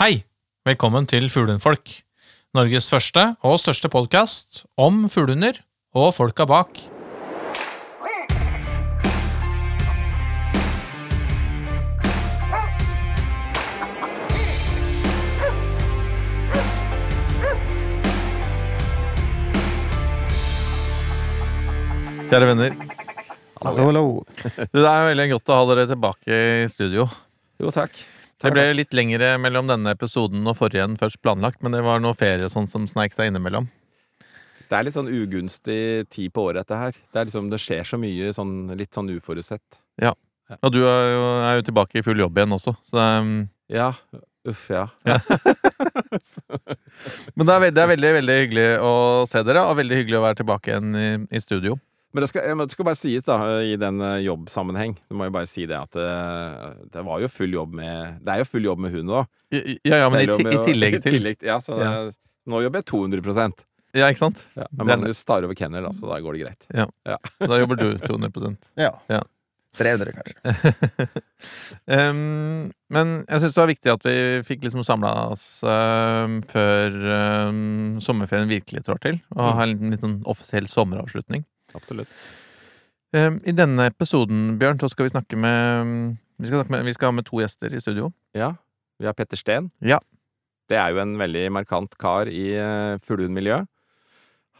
Hei! Velkommen til Fuglehundfolk. Norges første og største podkast om fuglehunder og folka bak. Kjære venner. Hallo, hallo. Det er veldig godt å ha dere tilbake i studio. Jo, takk. Det ble litt lengre mellom denne episoden og forrige enn først planlagt, men det var noe ferie og sånn som sneik seg innimellom. Det er litt sånn ugunstig tid på året, dette her. Det, er liksom, det skjer så mye sånn, litt sånn uforutsett. Ja. Og du er jo, er jo tilbake i full jobb igjen også, så det er, Ja. Uff, ja. Men det er, veldig, det er veldig, veldig hyggelig å se dere, og veldig hyggelig å være tilbake igjen i, i studio. Men det skal, det skal bare sies, da, i den eh, jobbsammenheng, så må jeg bare si det at det, det var jo full jobb med Det er jo full jobb med hund òg. Ja, ja, men i, i tillegg til ja, så Ja. det- Nå jobber jeg 200 Ja, ikke sant? ja. Men Magnus tar over kennel, da, så da går det greit. Ja, Da jobber du 200% Ja. Ja. 300, kanskje. um, Men jeg syns det var viktig at vi fikk liksom samla oss um, før um, sommerferien virkelig trår til, og Mm. ha en liten, liten offisiell sommeravslutning. Absolutt. Um, I denne episoden, Bjørn, så skal vi snakke med vi skal, snakke med, vi skal ha med to gjester i studio. Ja. Vi har Petter Steen. Ja. Det er jo en veldig markant kar i uh, fuglehundmiljøet.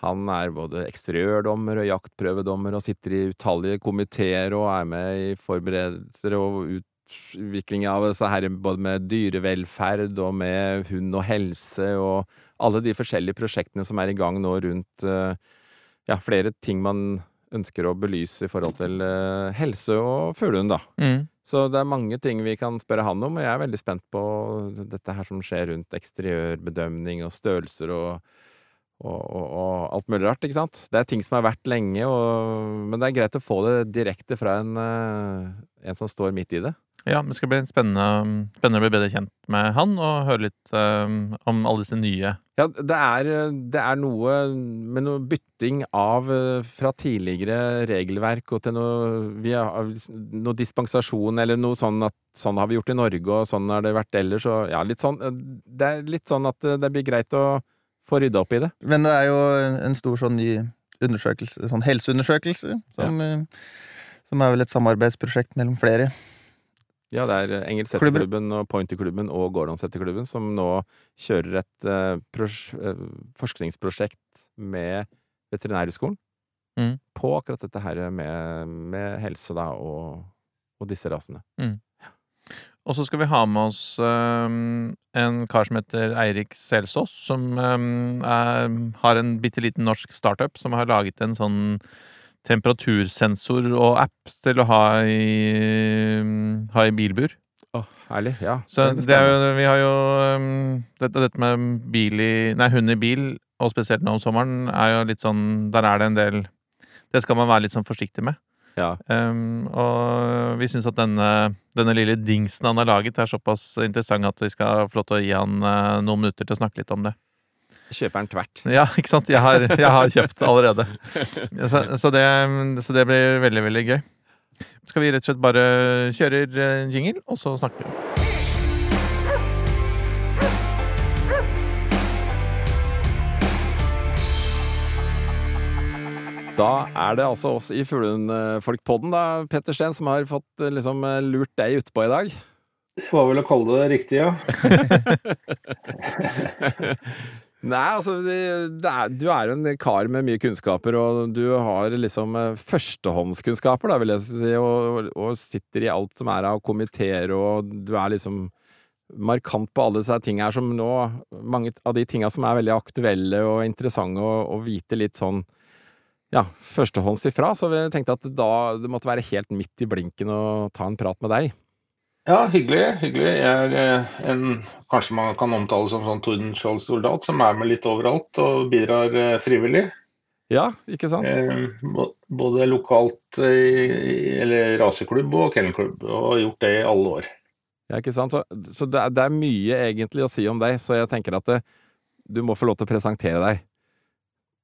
Han er både eksteriørdommer og jaktprøvedommer og sitter i utallige komiteer og er med i forberedelser og utvikling av disse her både med dyrevelferd og med hund og helse og alle de forskjellige prosjektene som er i gang nå rundt uh, ja, flere ting man ønsker å belyse i forhold til uh, helse og fuglehund, da. Mm. Så det er mange ting vi kan spørre han om, og jeg er veldig spent på dette her som skjer rundt eksteriørbedømning og størrelser og, og, og, og alt mulig rart, ikke sant? Det er ting som har vært lenge, men det er greit å få det direkte fra en, uh, en som står midt i det. Ja, det skal bli spennende, spennende å bli bedre kjent med han og høre litt um, om alle disse nye Ja, det er, det er noe med noe bytting av eh, fra tidligere regelverk og til noe, vi har, noe dispensasjon, eller noe sånn at sånn har vi gjort i Norge, og sånn har det vært ellers, og ja, litt sånn eh, Det er litt sånn at eh, det blir greit å få rydda opp i det. Men det er jo en en stor sånn ny undersøkelse, sånn helseundersøkelse, som, ja. som er vel et samarbeidsprosjekt mellom flere. Ja, det er Engelsetterklubben og Pointerklubben og Gordonsetterklubben som nå kjører et uh, eh, forskningsprosjekt med Veterinærhøgskolen Mm. på akkurat dette her med, med helse da, og, og disse rasene. Og så skal vi ha med oss um, en kar som heter Eirik Selsås, som um, er, har en bitte liten norsk startup som har laget en sånn temperatursensor og app til å ha i, ha i bilbur. Herlig. Ja. Så det er jo, vi har jo um, dette, dette med bil i Nei, hund i bil, og spesielt nå om sommeren, er jo litt sånn Der er det en del Det skal man være litt sånn forsiktig med. ja. Um, og vi syns at denne, denne lille dingsen han har laget, er såpass interessant at vi skal få lov til å gi han eh, noen minutter til å snakke litt om det. Kjøper den tvert. Ja, ikke sant? Jeg har, jeg har kjøpt allerede. Så, så, det, så det blir veldig, veldig gøy. Skal vi rett og slett bare kjøre eh, jingle, og så snakker vi? Da er det altså oss i Fuglehundfolkpodden, da, Petter Steen, som har fått eh, liksom eh, lurt deg utpå i dag. Det var vel å kalle det riktig, ja. Nei, altså det er, Du er en kar med mye kunnskaper, og du har liksom eh, førstehåndskunnskaper, da, vil jeg si, og, og sitter i alt som er av komiteer, og du er liksom markant på alle disse tingene her som nå Mange av de tinga som er veldig aktuelle og interessante å, å vite litt sånn ja, førstehånds ifra, så vi tenkte at da det måtte være helt midt i blinken å ta en prat med deg. Ja, hyggelig. hyggelig. Jeg er eh, en, kanskje man kan omtale som sånn Tordenskjold-soldat, som er med litt overalt og bidrar eh, frivillig. Ja, ikke sant? Eh, Både lokalt i- eller raseklubb og kennelklubb, og har gjort det i alle år. Ja, ikke sant? Så, så det, er, det er mye egentlig å si om deg, så jeg tenker at det, du må få lov til å presentere deg.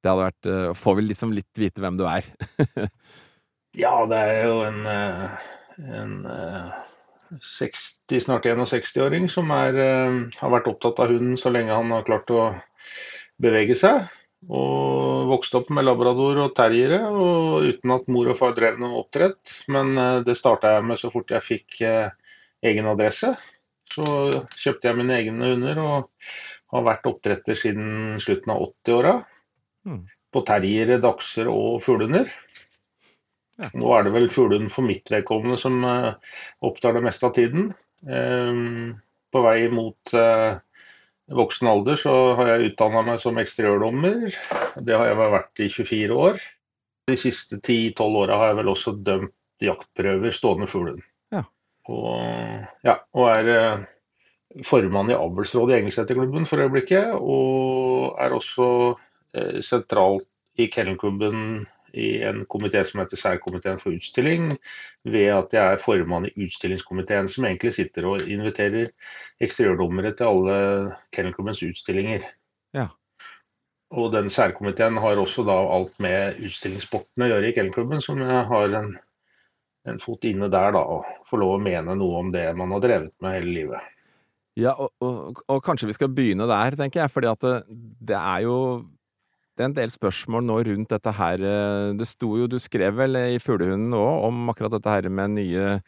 Det hadde vært Får vi liksom litt vite hvem du er. Ja, det er jo en, en 60, snart 61-åring som er, eh, har vært opptatt av hunden så lenge han har klart å bevege seg. Og vokste opp med labrador og terriere, og uten at mor og far drev noe oppdrett. Men eh, det starta jeg med så fort jeg fikk eh, egen adresse. Så kjøpte jeg mine egne hunder og har vært oppdretter siden slutten av 80-åra. Mm. På terriere, dachser og fuglehunder. Ja. Nå er det vel fuglehund for mitt vedkommende som eh, opptar det meste av tiden. Ehm, på vei mot eh, voksen alder så har jeg utdanna meg som eksteriørdommer. Det har jeg vært i 24 år. De siste 10-12 åra har jeg vel også dømt jaktprøver stående fuglehund. Ja. Og, ja, og er eh, formann i avlsrådet i Engelseterklubben for øyeblikket. Og er også eh, sentralt i kennelklubben i en komité som heter Særkomiteen for utstilling, ved at jeg er formann i utstillingskomiteen, som egentlig sitter og inviterer eksteriørdommere til alle kennelklubbens utstillinger. Ja. Og den særkomiteen har også da alt med utstillingssporten å gjøre i kennelklubben, som jeg har en, en fot inne der, da, og får lov å mene noe om det man har drevet med hele livet. Ja, og, og, og kanskje vi skal begynne der, tenker jeg, fordi at det, det er jo det er en del spørsmål nå rundt dette her. eh, Det sto jo, du skrev vel i Fuglehunden òg om akkurat dette her med nye,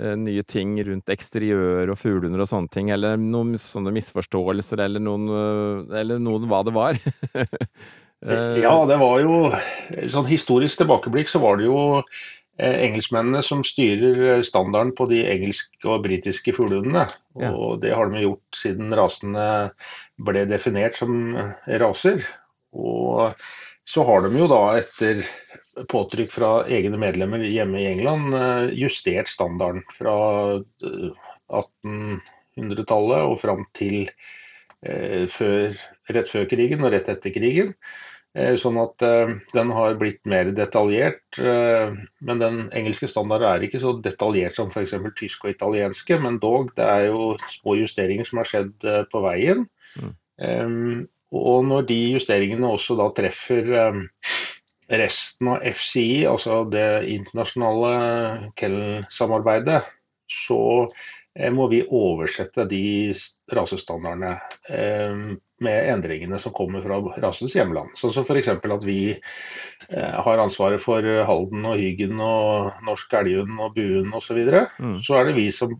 eh, nye ting rundt eksteriør og fuglehunder og sånne ting, eller noen sånne misforståelser, eller noen, eh, eller noen hva det var. Eh, Ja, det var jo sånn historisk tilbakeblikk så var det jo eh, engelskmennene som styrer eh, standarden på de engelske og britiske fuglehundene. Ja. Og det har de gjort siden rasene ble definert som eh, raser. Og så har de jo da etter påtrykk fra egne medlemmer hjemme i England eh, justert standarden fra eh, 1800-tallet og fram til eh, før, rett før krigen og rett etter krigen. Eh, Sånn at eh, den har blitt mer detaljert. eh, Men den engelske standarden er ikke så detaljert som f.eks. tysk og italienske, men dog, det er jo små justeringer som har skjedd eh, på veien. Mm. Og når de justeringene også da treffer eh, resten av FCI, altså det internasjonale kennelsamarbeidet, så eh, må vi oversette de rasestandardene eh, med endringene som kommer fra rasens hjemland. Sånn som f.eks. at vi eh, har ansvaret for Halden og Hyggen og norsk elghund og buen osv. Så, videre. Mm. så er det vi som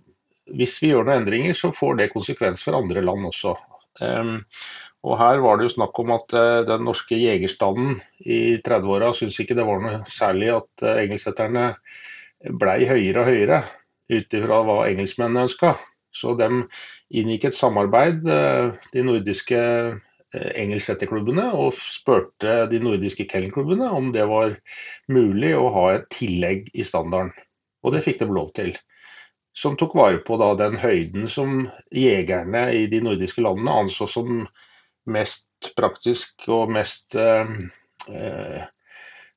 Hvis vi gjør noen endringer, så får det konsekvens for andre land også. Og her var det jo snakk om at eh, den norske jegerstanden i 30-åra syntes ikke det var noe særlig at uh, blei høyere og høyere ut ifra hva engelskmennene ønska. Så de inngikk et samarbeid, eh, de nordiske eh, og spurte de nordiske kennelklubbene om det var mulig å ha et tillegg i standarden. Og det fikk de lov til. Som tok vare på da den høyden som jegerne i de nordiske landene anså som mest praktisk og mest eh, eh,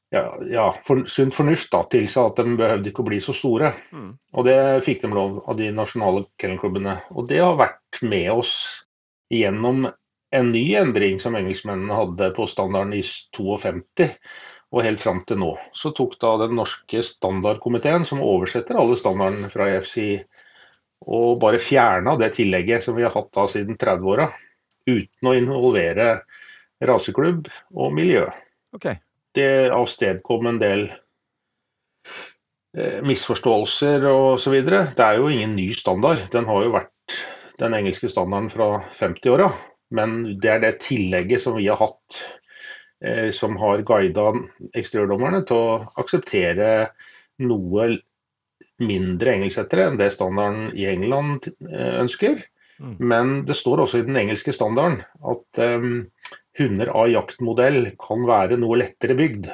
ja, ja, for, sunn fornuft da, tilsa at de behøvde ikke å bli så store. Mm. Og det fikk de lov av de nasjonale kennelklubbene. Og det har vært med oss gjennom en ny endring som engelskmennene hadde på standarden i 52 og helt fram til nå. Så tok da den norske standardkomiteen, som oversetter alle standardene fra EFC, og bare fjerna det tillegget som vi har hatt da siden 30-åra, uten å involvere raseklubb og miljø Okay. det avstedkom en del eh, misforståelser osv. Det er jo ingen ny standard. Den har jo vært den engelske standarden fra 50-åra. Men det er det tillegget som vi har hatt, eh, som har guida eksteriørdommerne til å akseptere noe mindre engelsettere enn det standarden i England eh, ønsker. Mm. Men det står også i den engelske standarden at um, hunder av jaktmodell kan være noe lettere bygd.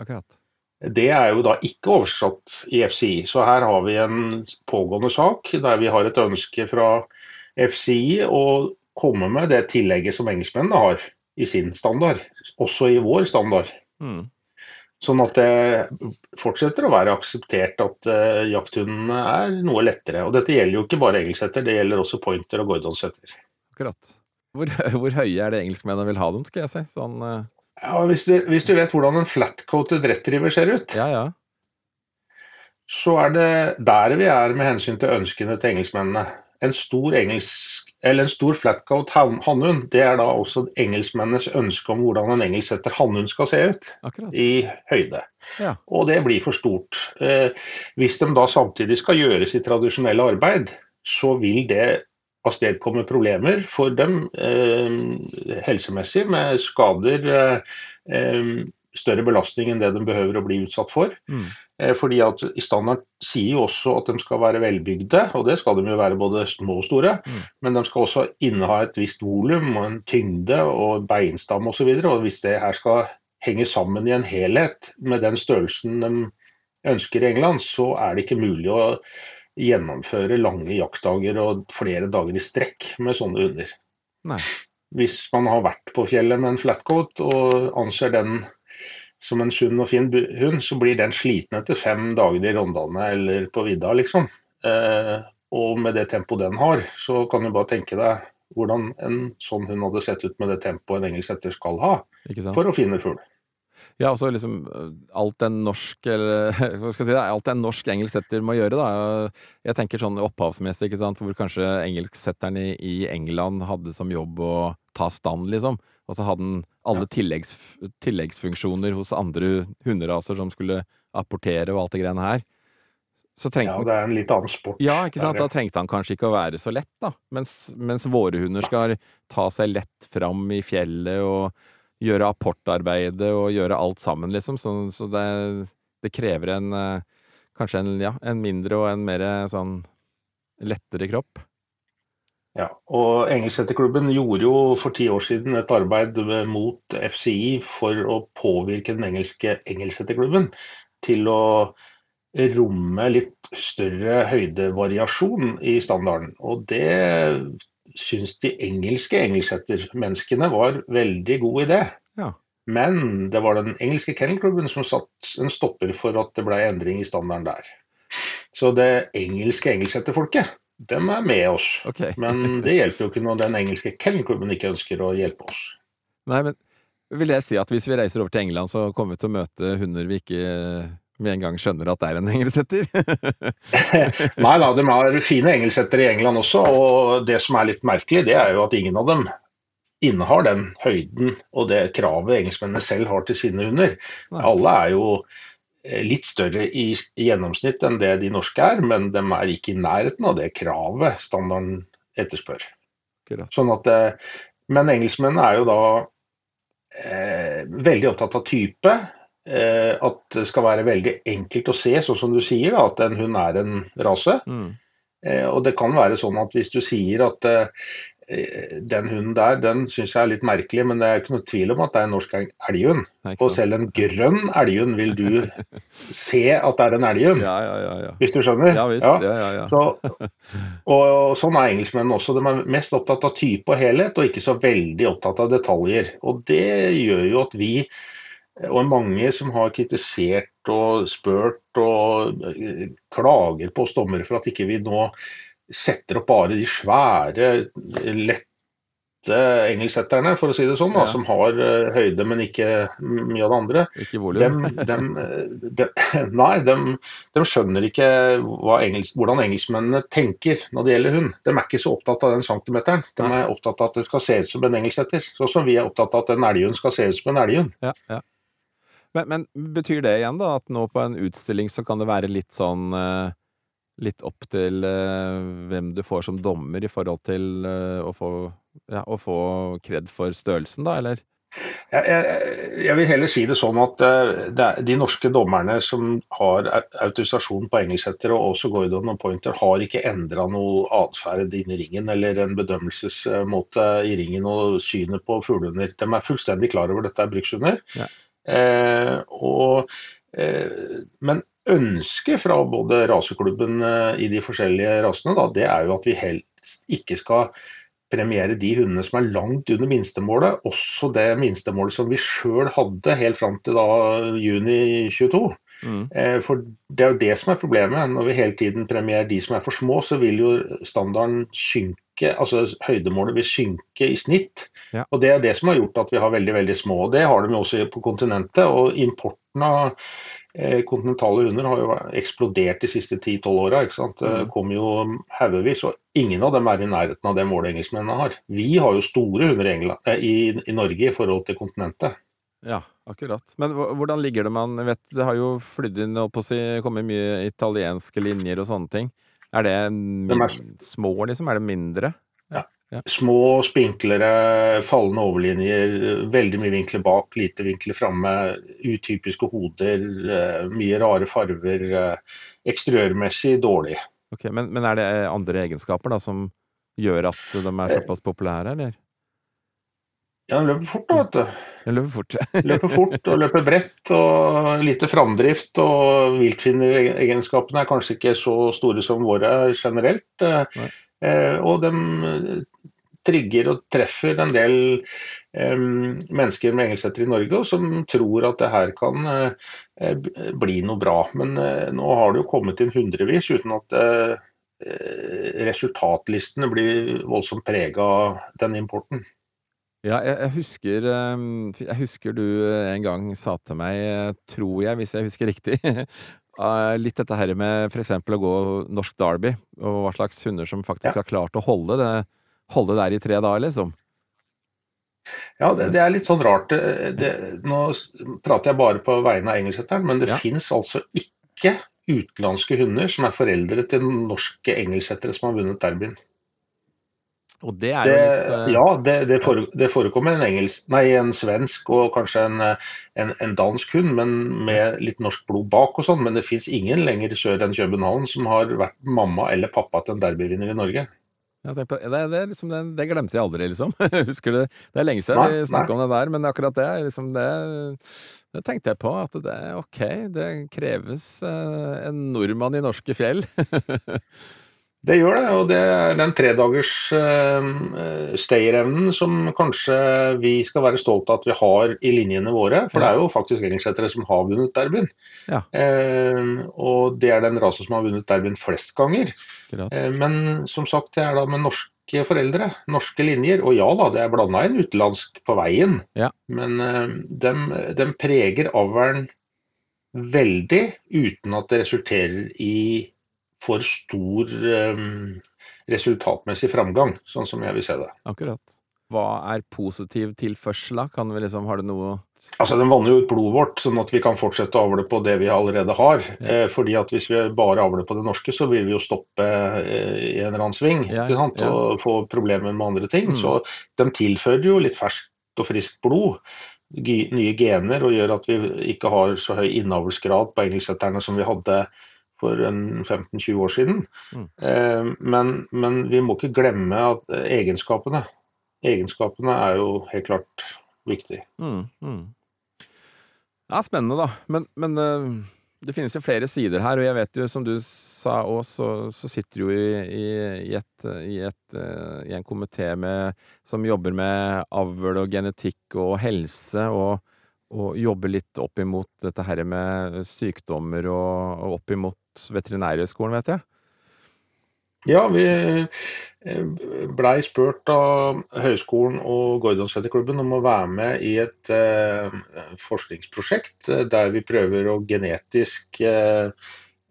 Akkurat. Det er jo da ikke oversatt i FCI, så her har vi en pågående sak der vi har et ønske fra FCI å komme med det tillegget som engelskmennene har i sin standard, også i vår standard. Mm. Sånn at det fortsetter å være akseptert at uh, jakthundene er noe lettere. Og dette gjelder jo ikke bare engelsetter, det gjelder også pointer og gordonshetter. Akkurat. Hvor, hvor høye er det engelskmennene vil ha dem, skal jeg si? Sånn uh... Ja, hvis, du, hvis du vet hvordan en flat-coated retriever ser ut, Ja, ja. så er det der vi er med hensyn til ønskene til engelskmennene. En stor, engelsk, eller en stor flatcoat hannhund, det er da også engelskmennenes ønske om hvordan en engelsksetter hannhund skal se ut Akkurat. i høyde. Ja. Og det blir for stort. Eh, hvis de da samtidig skal gjøre sitt tradisjonelle arbeid, så vil det avstedkomme problemer for dem eh, helsemessig, med skader, eh, eh, større belastning enn det de behøver å bli utsatt for. Mm. Eh, fordi at standard sier jo også at de skal være velbygde, og det skal de jo være både små og store. Mm. Men de skal også inneha et visst volum og en tyngde og beinstam osv. Og, så og hvis det her skal henge sammen i en helhet med den størrelsen de ønsker i England, så er det ikke mulig å gjennomføre lange jaktdager og flere dager i strekk med sånne hunder. Hvis man har vært på fjellet med en flatcoat og anser den som en sunn og fin hund, så blir den sliten etter fem dager i Rondane eller på vidda, liksom. Eh, og med det tempoet den har, så kan du bare tenke deg hvordan en sånn hund hadde sett ut med det tempoet en engelsk setter skal ha Ikke sant? for å finne fugl. Ja, altså liksom øh, alt en norsk eller hva skal jeg si det, alt en norsk engelsksetter må gjøre, da. Jeg tenker sånn opphavsmessig, ikke sant, hvor kanskje engelsksetteren i, i England hadde som jobb å ta stand, liksom. Og så hadde han alle tilleggs, tilleggsfunksjoner hos andre hunderaser som skulle apportere og alt det greiene her. Så Ja, det er en litt annen sport. ja, ikke sant? Da trengte han kanskje ikke å være så lett, da. Mens, mens våre hunder skal ta seg lett fram i fjellet og gjøre apportarbeidet og gjøre alt sammen, liksom. Så, så det, det krever en eh, kanskje en, ja, en mindre og en mer sånn lettere kropp. Ja, og Engelseterklubben gjorde jo for ti år siden et arbeid mot FCI for å påvirke den engelske Engelseterklubben til å romme litt større høydevariasjon i standarden. Og det syns de engelske engelsettermenneskene var veldig god idé. Ja. Men det var den engelske kennelklubben som satt en stopper for at det ble endring i standarden der. Så det engelske engelsetterfolket, dem er med oss. Okay. Men det hjelper jo ikke når den engelske kennelklubben ikke ønsker å hjelpe oss. Nei, men vil jeg si at hvis vi reiser over til England, så kommer vi til å møte hunder vi ikke med en gang skjønner at det er en engelsetter? Nei da, de har fine engelsetter i England også, og det som er litt merkelig, det er jo at ingen av dem innehar den høyden og det kravet engelskmennene selv har til sine hunder. Alle er jo eh, litt større i, i gjennomsnitt enn det de norske er, men de er ikke i nærheten av det kravet standarden etterspør. Sånn at, eh, men engelskmennene er jo da eh, veldig opptatt av type. Eh, at det skal være veldig enkelt å se, sånn som du sier, da, at en hund er en rase. Mm. Eh, og det kan være sånn at hvis du sier at eh, den hunden der, den syns jeg er litt merkelig, men det er ikke noe tvil om at det er en norsk elghund. Og selv en grønn elghund vil du se at det er en elghund, Ja, ja, ja. ja. hvis du skjønner? Ja visst. Ja, ja, ja. Så, og, og sånn er engelskmennene også. De er mest opptatt av type og helhet, og ikke så veldig opptatt av detaljer. Og det gjør jo at vi, og mange som har kritisert og spurt og eh, klager på oss dommere for at ikke vi nå setter opp bare de svære, lette engelsksetterne, for å si det sånn, da, Ja. som har eh, høyde, men ikke mye av det andre. Ikke volum. Dem, dem, dem, nei, de, skjønner ikke engelsk, hvordan engelskmennene tenker når det gjelder hund. De er ikke så opptatt av den centimeteren. De er opptatt av at det skal se ut som en engelsksetter. Sånn som vi er opptatt av at en elghund skal se ut som en elghund. Ja, ja. Men, men betyr det igjen da at nå på en utstilling så kan det være litt sånn eh, Litt opp til eh, hvem du får som dommer i forhold til eh, å få ja, å få kred for størrelsen, da, eller? Jeg, jeg, jeg vil heller si det sånn at eh, det de norske dommerne som har autorisasjon på engelsksetter og også Gordon og Pointer, har ikke endra noe atferd inni ringen eller en bedømmelsesmåte i ringen og synet på fuglehunder. De er fullstendig klar over dette er brukshunder. Ja. Eh, og, eh, men ønsket fra både raseklubben eh, i de forskjellige rasene, da, det er jo at vi helst ikke skal premiere de hundene som er langt under minstemålet, også det minstemålet som vi sjøl hadde helt fram til da juni 22. Mm. Eh, For det er jo det som er problemet. Når vi hele tiden premierer de som er for små, så vil jo standarden synke, altså høydemålet vil synke i snitt. Ja. Og det er det som har gjort at vi har veldig veldig små. og Det har de jo også på kontinentet. Og importen av kontinentale hunder har jo eksplodert de siste 10-12 åra. Det Mm. kommer jo haugevis, og ingen av dem er i nærheten av det målet engelskmennene har. Vi har jo store hunder i, England, eh, i, i Norge i forhold til kontinentet. Ja, akkurat. Men hvordan ligger det man vet, Det har jo flydd inn, og si, kommet mye italienske linjer og sånne ting. Er det Det er- små, liksom? Er det mindre? Små, spinklere, fallende overlinjer, veldig mye vinkler bak, lite vinkler framme, utypiske hoder, eh, mye rare farver. eh, Eksteriørmessig dårlig. Ok, men, men er det andre egenskaper da som gjør at de er såpass populære, eller? Ja, den løper fort, da, vet du. Den løper fort. Løper fort og løper bredt og lite framdrift. Og viltfinneregenskapene er kanskje ikke så store som våre generelt. eh, Nei. Eh, Og de trigger og treffer en del eh, mennesker med engelsetter i Norge og som tror at det her kan eh, eh, bli noe bra. Men eh, nå har det jo kommet inn hundrevis uten at eh, eh, resultatlistene blir voldsomt prega av den importen. Ja, jeg, husker Jeg husker du en gang sa til meg, eh, tror jeg, hvis jeg husker riktig, eh, litt dette her med f.eks. å gå norsk derby, og hva slags hunder som faktisk Ja. har klart å holde det holde der i tre dager, liksom. Ja, det, det er litt sånn rart. Det, nå prater jeg bare på vegne av engelskhetteren, men det Ja. finnes altså ikke utenlandske hunder som er foreldre til norske engelskhettere som har vunnet derbyen. Og det er Det, jo litt uh... ja, det, det, fore, det forekommer en, engelsk, nei, en svensk og kanskje en, eh, en, en dansk hund, men med litt norsk blod bak og sånn. Men det fins ingen lenger sør enn København som har vært mamma eller pappa til en derbyvinner i Norge. det, det, liksom, det, det glemte jeg aldri, liksom. Husker det, det er lenge siden Nei, vi snakka om det der, men akkurat det, liksom det, det tenkte jeg på. At det er ok, det kreves eh, en nordmann i norske fjell. Det gjør det, og det er den tredagers uh, stayerevnen som kanskje vi skal være stolt av at vi har i linjene våre. For det er jo faktisk engelsksettere som har vunnet derbyen. Ja. Uh, og det er den rasen som har vunnet derbyen flest ganger. Eh, men som sagt, det er da med norske foreldre, norske linjer. Og ja da, det er blanda inn utenlandsk på veien. Ja. Men uh, dem preger avlen veldig uten at det resulterer i for stor eh, resultatmessig framgang, sånn som jeg vil se det. Akkurat. Hva er positiv tilførsel, da? Kan vi liksom, har det noe Altså, Den vanner jo ut blodet vårt, sånn at vi kan fortsette å avle på det vi allerede har. Eh, fordi at Hvis vi bare avler på det norske, så vil vi jo stoppe eh, i en eller annen sving Ja, ikke sant? ja. og få problemer med andre ting. Mm. Så de tilfører jo litt ferskt og friskt blod. Nye gener og gjør at vi ikke har så høy innavlsgrad på engelsetterne som vi hadde for 15-20 år siden. Mm. Eh, men, men vi må ikke glemme at egenskapene Egenskapene er jo helt klart viktig. Mm, mm. Ja, spennende, da. Men, men eh, det finnes jo flere sider her, og jeg vet jo, som du sa òg, så, så sitter du jo i, i, i, et, i, et, eh, i en komité som jobber med avl og genetikk og helse, og, og jobber litt opp imot dette her med sykdommer og, og opp imot Veterinærhøgskolen, vet jeg. Ja, vi eh, blei spurt av Høgskolen og Gordonsetterklubben om å være med i et eh, forskningsprosjekt eh, der vi prøver å genetisk eh,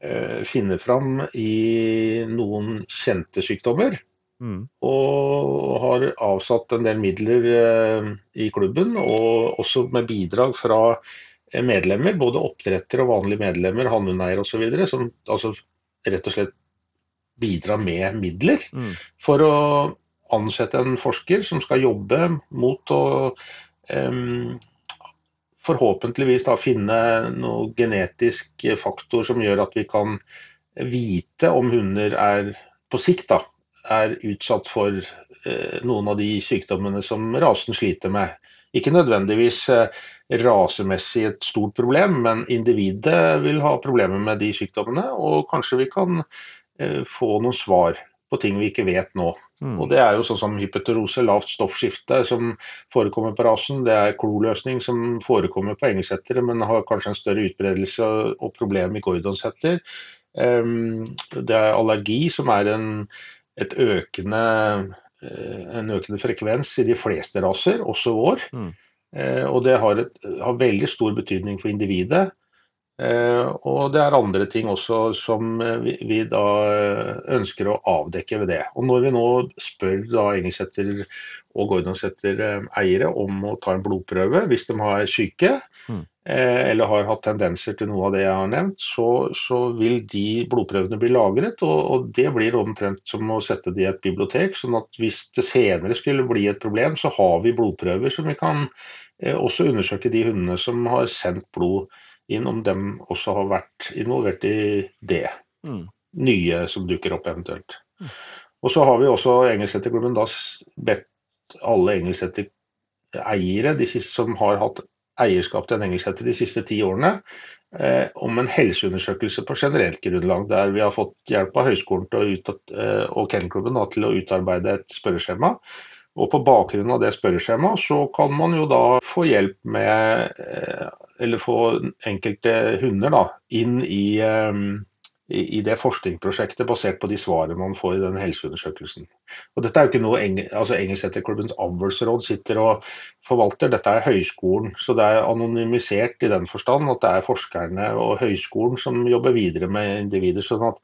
eh, finne fram i noen kjente sykdommer. Mm. Og har avsatt en del midler eh, i klubben, og også med bidrag fra medlemmer, både oppdrettere og vanlige medlemmer, hannhundeiere osv., som altså rett og slett bidrar med midler Mm. for å ansette en forsker som skal jobbe mot å um, forhåpentligvis da finne noe genetisk faktor som gjør at vi kan vite om hunder er på sikt da, er utsatt for uh, noen av de sykdommene som rasen sliter med. Ikke nødvendigvis eh, rasemessig et stort problem, men individet vil ha problemer med de sykdommene, og kanskje vi kan eh, få noen svar på ting vi ikke vet nå. Mm. Og Det er jo sånn som hypeterose, lavt stoffskifte, som forekommer på rasen. Det er kloløsning som forekommer på engelsettere, men har kanskje en større utbredelse og problem i gordonsetter. Ehm, Det er allergi, som er en, et økende, eh, en økende frekvens i de fleste raser, også vår. Mm. Eh, Og det har, et, har veldig stor betydning for individet. Eh, og det er andre ting også som eh, vi, vi da ønsker å avdekke ved det. Og når vi nå spør da Engelsetter og Gordonseter eiere om å ta en blodprøve hvis de har syke, Mm. Eh, eller har hatt tendenser til noe av det jeg har nevnt, så, så vil de blodprøvene bli lagret. Og, og det blir omtrent som å sette det i et bibliotek. sånn at hvis det senere skulle bli et problem, så har vi blodprøver som vi kan eh, også undersøke de hundene som har sendt blod inn, om dem også har vært involvert i det Mm. nye som dukker opp eventuelt. Mm. Og så har vi også Engelseterklubben da bedt alle engelskhetter eiere, de siste, som har hatt eierskap til en Engelseter de siste ti årene, eh, om en helseundersøkelse på generelt grunnlag, der vi har fått hjelp av høyskolen til ut, eh, og Kennelklubben til å utarbeide et spørreskjema. Og på bakgrunn av det spørreskjemaet så kan man jo da få hjelp med eh, Eller få enkelte hunder da inn i, eh, i det forskningsprosjektet basert på de svarene man får i den helseundersøkelsen. Og Dette er jo ikke noe Eng altså Engelseterklubbens avlsråd sitter og forvalter, dette er høyskolen. Så det er anonymisert i den forstand at det er forskerne og høyskolen som jobber videre med individer. sånn at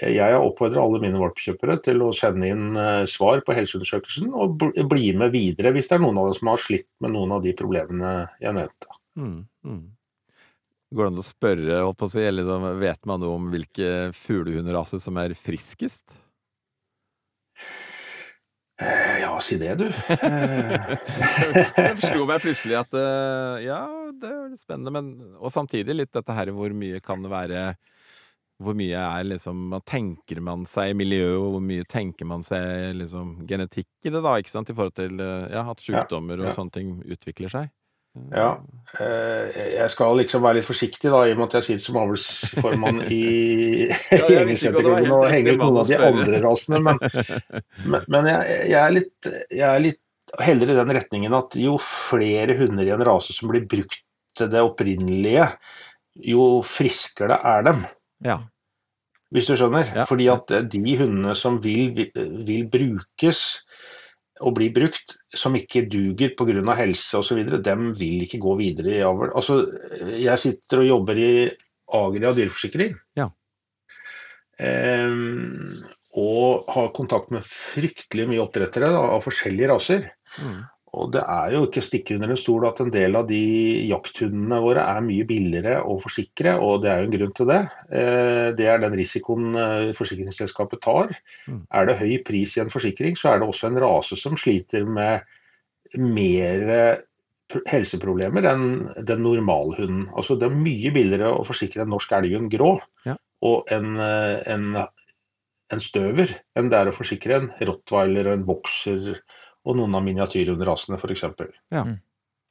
eh, jeg oppfordrer alle mine valpekjøpere til å sende inn eh, svar på helseundersøkelsen og bli med videre hvis det er noen av dem som har slitt med noen av de problemene jeg nevnte. Mm. Mm. Går det an å spørre, holdt på å si, eller liksom, vet man noe om hvilke fuglehundraser som er friskest? Eh, Ja, si det, du. Det slo meg plutselig at eh, ja, det er litt spennende, men Og samtidig litt dette her hvor mye kan det være Hvor mye er liksom man Tenker man seg miljøet, og hvor mye tenker man seg liksom genetikk i det, da, ikke sant, i forhold til eh, ja, at sykdommer og ja. sånne ting utvikler seg? Ja. Eh, Jeg skal liksom være litt forsiktig, da, i og med at jeg sitter som avlsformann i Ja, Engelseterklubben helt og henger ut noen av de andre rasene. Men, men, men jeg, jeg, er litt, jeg er litt heller i den retningen at jo flere hunder i en rase som blir brukt til det opprinnelige, jo friskere er dem. Ja. Hvis du skjønner. Ja, Fordi at de hundene som vil, vil brukes og bli brukt, som ikke duger pga. helse osv., dem vil ikke gå videre i avl. Altså, jeg sitter og jobber i Agria dyreforsikring. Ja. Um, og har kontakt med fryktelig mye oppdrettere da, av forskjellige raser. Mm. Og det er jo ikke å stikke under en stol at en del av de jakthundene våre er mye billigere å forsikre, og det er jo en grunn til det. Eh, Det er den risikoen eh, forsikringsselskapet tar. Mm. Er det høy pris i en forsikring, så er det også en rase som sliter med mer helseproblemer enn den normalhunden. Altså det er mye billigere å forsikre en norsk elghund grå Ja. og en, eh, en, en støver enn det er å forsikre en rottweiler og en bokser og noen av miniatyrhunderasene f.eks.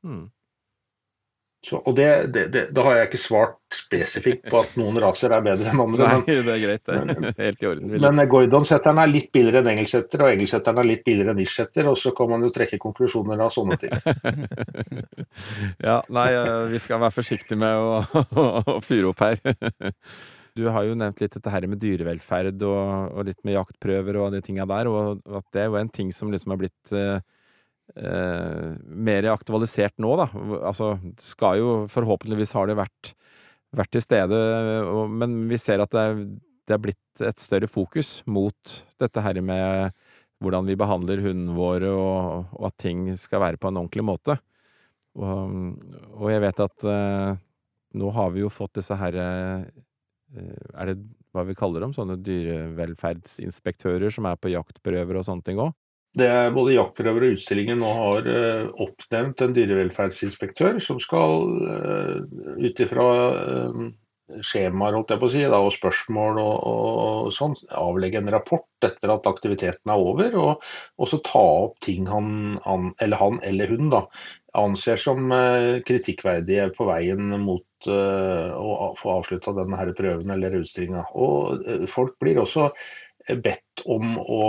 Mm. Så, og det, det, det, da har jeg ikke svart spesifikt på at noen raser er bedre enn andre. Nei, men, det er greit, det. Helt i orden. men Gordon-setteren er litt billigere enn engelsetter, og engelsetteren er litt billigere enn nischsetter, og så kan man jo trekke konklusjoner av sånne ting. ja, nei, eh, vi skal være forsiktige med å, å, å fyre opp her. Du har jo nevnt litt dette her med dyrevelferd og, og litt med jaktprøver og de tinga der, og at det er jo en ting som liksom har blitt eh, eh, mer aktualisert nå, da. Altså, skal jo Forhåpentligvis har det vært, vært til stede, og, men vi ser at det er, det er blitt et større fokus mot dette her med hvordan vi behandler hundene våre, og, og at ting skal være på en ordentlig måte. Og, og jeg vet at eh, nå har vi jo fått disse her eh, Er det hva vi kaller dem? Sånne dyrevelferdsinspektører som er på jaktprøver og sånne ting òg? Det er både jaktprøver og utstillinger nå har eh, oppnevnt en dyrevelferdsinspektør som skal uh, ut ifra eh, skjemaer holdt jeg på å si, da, og spørsmål og, og sånn, avlegge en rapport etter at aktiviteten er over, og også ta opp ting han, han eller han eller hun da, anser som eh, kritikkverdige på veien mot eh, å få avslutta denne her prøven eller utstillinga. Og eh, folk blir også bedt om å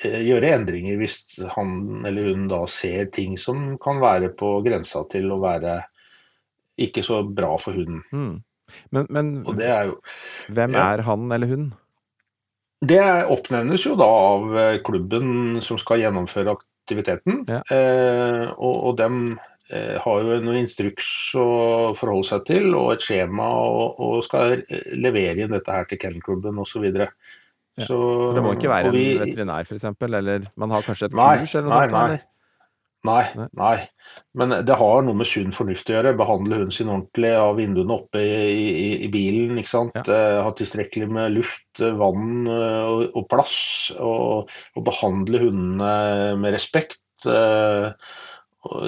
gjøre endringer hvis han eller hun da ser ting som kan være på grensa til å være ikke så bra for hunden. Mm. Men, men Og det er jo hvem ja. er han eller hun? Det oppnevnes jo da av klubben som skal gjennomføre aktiviteten. Ja. Eh, og, og dem eh, har jo noen instruks å forholde seg til, og et skjema, og, og skal levere inn dette her til kennelklubben osv. Så. Ja, så, det må ikke være vi- en veterinær, eksempel, eller man har kanskje et Nei, kurs eller noe nei, sånt? nei. eller? Nei, Nei. Men det har noe med sunn fornuft å gjøre. Behandle hunden sin ordentlig, ha vinduene oppe i, i, i bilen. ikke sant? Ja. Eh, ha tilstrekkelig med luft, eh, vann eh, og, og plass. Og, og behandle hundene med respekt.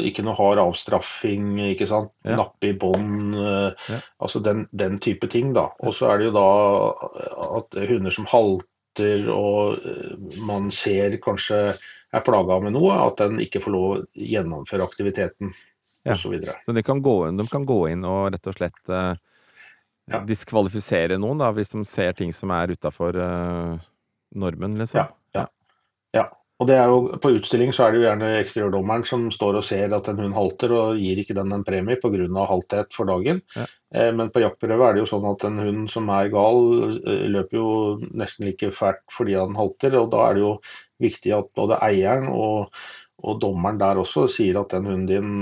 ikke noe hard avstraffing, ikke sant. Ja. Nappe i bånd. Ja. Altså den, den type ting, da. Og så er det jo da at hunder som halter og man ser kanskje er plaga med noe, at den ikke får lov å gjennomføre aktiviteten Ja. osv. Så de kan, gå de kan gå inn og rett og slett eh, Ja. diskvalifisere noen, da, hvis de ser ting som er utafor normen, liksom? Ja, ja. ja. Og det er jo, På utstilling så er det jo gjerne eksteriørdommeren som står og ser at en hund halter, og gir ikke den en premie pga. halthet for dagen. Ja. Eh, men på jaktprøve er det jo sånn at en hund som er gal, eh, løper jo nesten like fælt fordi han halter. og Da er det jo viktig at både eieren og, og dommeren der også sier at den hunden din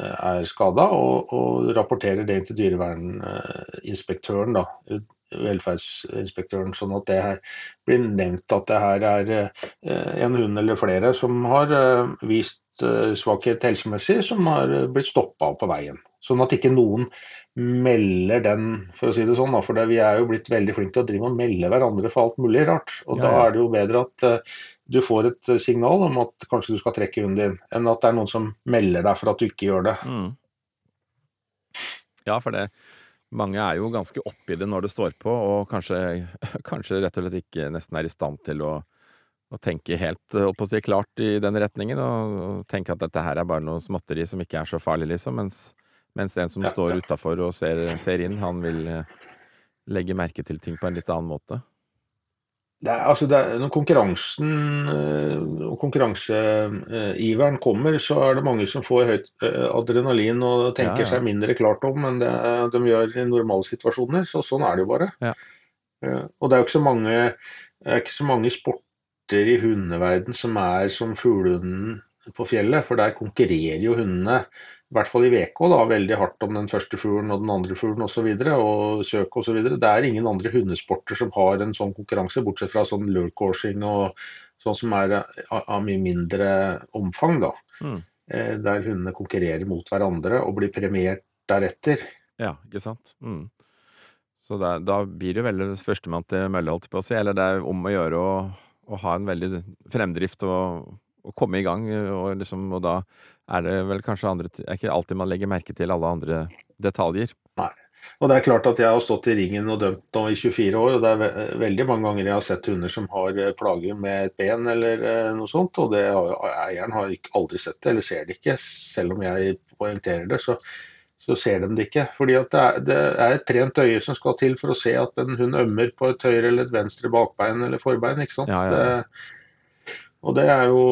eh, er skada, og, og rapporterer det til dyreverninspektøren, da, velferdsinspektøren, sånn at det her blir nevnt at det her er eh, en hund eller flere som har eh, vist svakhet helsemessig, som har blitt stoppa på veien. Sånn at ikke noen melder den, for å si det sånn. Da, for vi er jo blitt veldig flinke til å drive og melde hverandre for alt mulig rart. Og Ja, da er det jo bedre at du får et eh, signal om at kanskje du skal trekke hunden din, enn at det er noen som melder deg for at du ikke gjør det. Mm. Ja, for det mange er jo ganske oppi det når det står på, og kanskje, kanskje rett og slett ikke nesten er i stand til å, å tenke helt å si, klart i den retningen, og, og tenke at dette her er bare noe småtteri som ikke er så farlig, liksom, mens, mens en som Ja, står ja. utafor og ser, ser inn, han vil eh, legge merke til ting på en litt annen måte. Er, altså er, når konkurransen eh, og konkurranseiveren kommer, så er det mange som får høyt eh, adrenalin og tenker Ja, ja. seg mindre klart om enn det de gjør i normale situasjoner. Så sånn er det jo bare. Ja. Eh, Og det er jo ikke så mange, ikke så mange sporter i hundeverden som er som fuglehunden på fjellet, for der konkurrerer jo hundene. I hvert fall i VK da, veldig hardt om den første fuglen og den andre fuglen osv. Og, så og søk osv. Det er ingen andre hundesporter som har en sånn konkurranse, bortsett fra sånn lurcoursing og sånn som er av, av mye mindre omfang. da. Mm. Eh, Der hundene konkurrerer mot hverandre og blir premiert deretter. Ja, ikke sant? Mm. Så da, da blir det veldig førstemann til mølle, holdt jeg på å si. Eller det er om å gjøre å, å ha en veldig fremdrift og, og komme i gang. Og, liksom, og da er det vel kanskje andre Det er ikke alltid man legger merke til alle andre detaljer. Nei. Og det er klart at jeg har stått i ringen og dømt nå i 24 år, og det er ve veldig mange ganger jeg har sett hunder som har eh, plager med et ben eller eh, noe sånt, og det har, eieren har ikke, aldri sett det, eller ser det ikke. Selv om jeg poengterer det, så, så ser de det ikke. Fordi at det er, det er et trent øye som skal til for å se at en hund ømmer på et høyre eller et venstre bakbein eller forbein. ikke sant? Ja, ja, ja. Det, og det er jo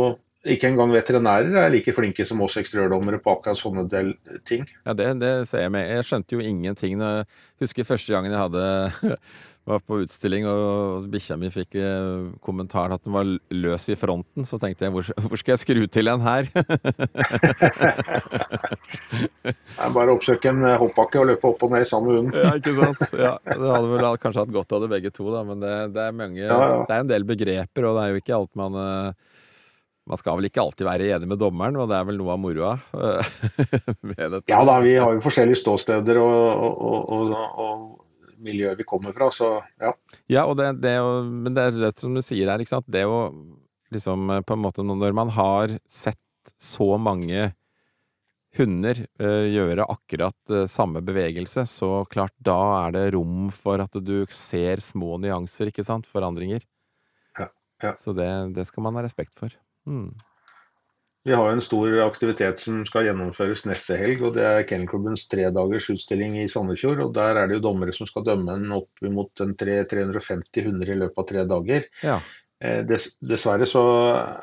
ikke engang veterinærer er like flinke som oss eksteriørdommere på akkurat sånne del ting. Ja, det, det ser jeg med. Jeg skjønte jo ingenting. Jeg husker første gangen jeg hadde var på utstilling og bikkja mi fikk eh, kommentaren at den var løs i fronten, så tenkte jeg hvor, hvor skal jeg skru til en her? Er bare oppsøke en eh, hoppbakke og løpe opp og ned sammen med hunden. Ja, ikke sant? Ja, det hadde vel kanskje hatt godt av det begge to, da, men det, det er mange Ja, ja. Det er en del begreper, og det er jo ikke alt man eh, Man skal vel ikke alltid være enig med dommeren, og det er vel noe av moroa. Ja da, vi har jo forskjellige ståsteder og, og, og, og miljø vi kommer fra, så ja. Ja, og det, det å, men det er rett som du sier her, ikke sant. Det å liksom eh, på en måte Når man har sett så mange hunder uh, gjøre akkurat uh, samme bevegelse, så klart da er det rom for at du ser små nyanser, ikke sant? Forandringer. Ja, ja. Så det, det skal man ha respekt for. Mm. Vi har jo en stor aktivitet som skal gjennomføres neste helg, og det er Kennelklubbens tredagers utstilling i Sandefjord. og Der er det jo dommere som skal dømme en opp mot en 350 hunder i løpet av tre dager. Ja. Eh, Dess, dessverre så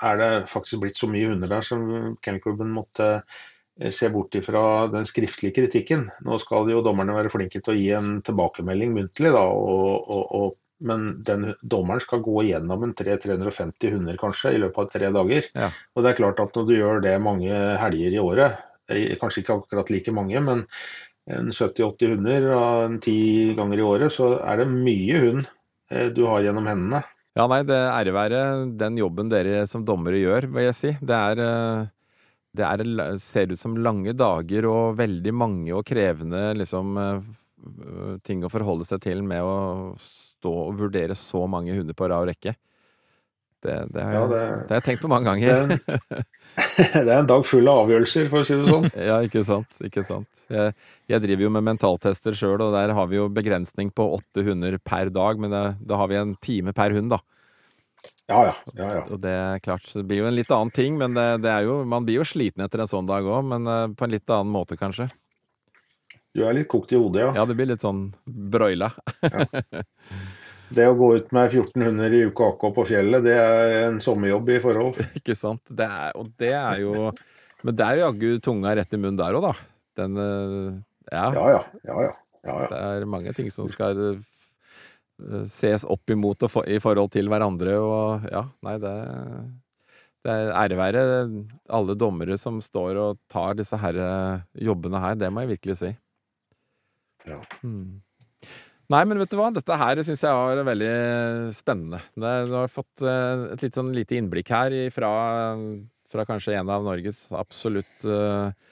er det faktisk blitt så mye hunder der som Kennelklubben måtte eh, se bort ifra den skriftlige kritikken. Nå skal jo dommerne være flinke til å gi en tilbakemelding muntlig, da, og, og, og, men den dommeren skal gå gjennom en 300-350 hunder kanskje i løpet av tre dager. Ja. Og det er klart at når du gjør det mange helger i året, eh, kanskje ikke akkurat like mange, men en 70-80 hunder og en ti ganger i året, så er det mye hund eh, du har gjennom hendene. Ja, nei, det ære være den jobben dere som dommere gjør, vil jeg si. Det er eh, Det er, ser ut som lange dager og veldig mange og krevende liksom ting å forholde seg til med å stå og vurdere så mange hunder på rad og rekke. Det, det, har, Ja, det- det har jeg tenkt på mange ganger. er, det er en dag full av avgjørelser, for å si det sånn. Ja, ikke sant. Ikke sant. Jeg, jeg driver jo med mentaltester sjøl, og der har vi jo begrensning på åtte hunder per dag. Men da har vi en time per hund, da. Ja, ja. ja, ja. Og det er klart, så det blir jo en litt annen ting. Men det, det er jo, man blir jo sliten etter en sånn dag òg, men eh, på en litt annen måte, kanskje. Du er litt kokt i hodet, ja. Ja, det blir litt sånn broila. Det å gå ut med 1400 i uke AK på fjellet, det er en sommerjobb i forhold. Ikke sant? Det er, og det er jo Men det er jo jaggu tunga rett i munnen der òg, da. Den eh, ja, Ja, ja. ja, ja. ja, ja. Det er mange ting som skal eh, ses opp imot og for, i forhold til hverandre, og ja, nei, det det er ære være alle dommere som står og tar disse her eh, jobbene her, det må jeg virkelig si. Ja. Mm. Nei, men vet du hva, dette her syns jeg var veldig spennende. Det, du har fått eh, et litt sånn lite innblikk her fra, fra kanskje en av Norges absolutt eh,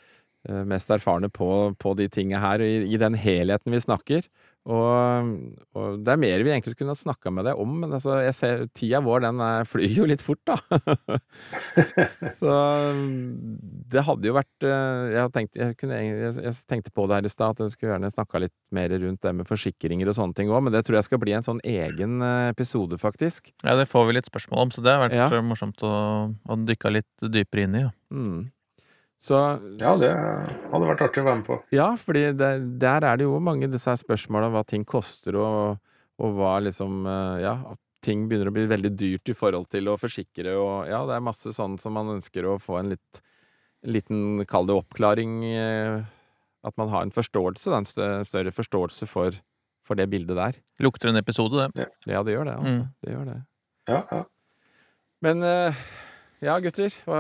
mest erfarne på, på de tinga her, i, i den helheten vi snakker. Og, og det er mer vi egentlig kunne snakka med deg om, men altså, jeg ser, tida vår den flyr jo litt fort, da. Så det hadde jo vært eh, Jeg, har tenkt, jeg, kunne, jeg, jeg tenkte på det her i stad, at jeg skulle gjerne snakka litt mer rundt det med forsikringer og sånne ting òg, men det tror jeg skal bli en sånn egen eh, episode, faktisk. Ja, det får vi litt spørsmål om, så det har vært Ja. eh, morsomt å, å dykke litt dypere inn i. Ja. Mm. Så ja, det hadde vært artig å være med på. Ja, fordi det, der er det jo mange disse her spørsmåla hva ting koster, og, og hva liksom eh, Ja, at ting begynner å bli veldig dyrt i forhold til å forsikre, og ja, det er masse sånn som man ønsker å få en litt en liten, kall det oppklaring, eh, at man har en forståelse, da, en større forståelse for, for det bildet der. Lukter en episode, det. Ja, det gjør det, altså. Mm. Det gjør det. Ja, ja. Men eh, ja, gutter, hva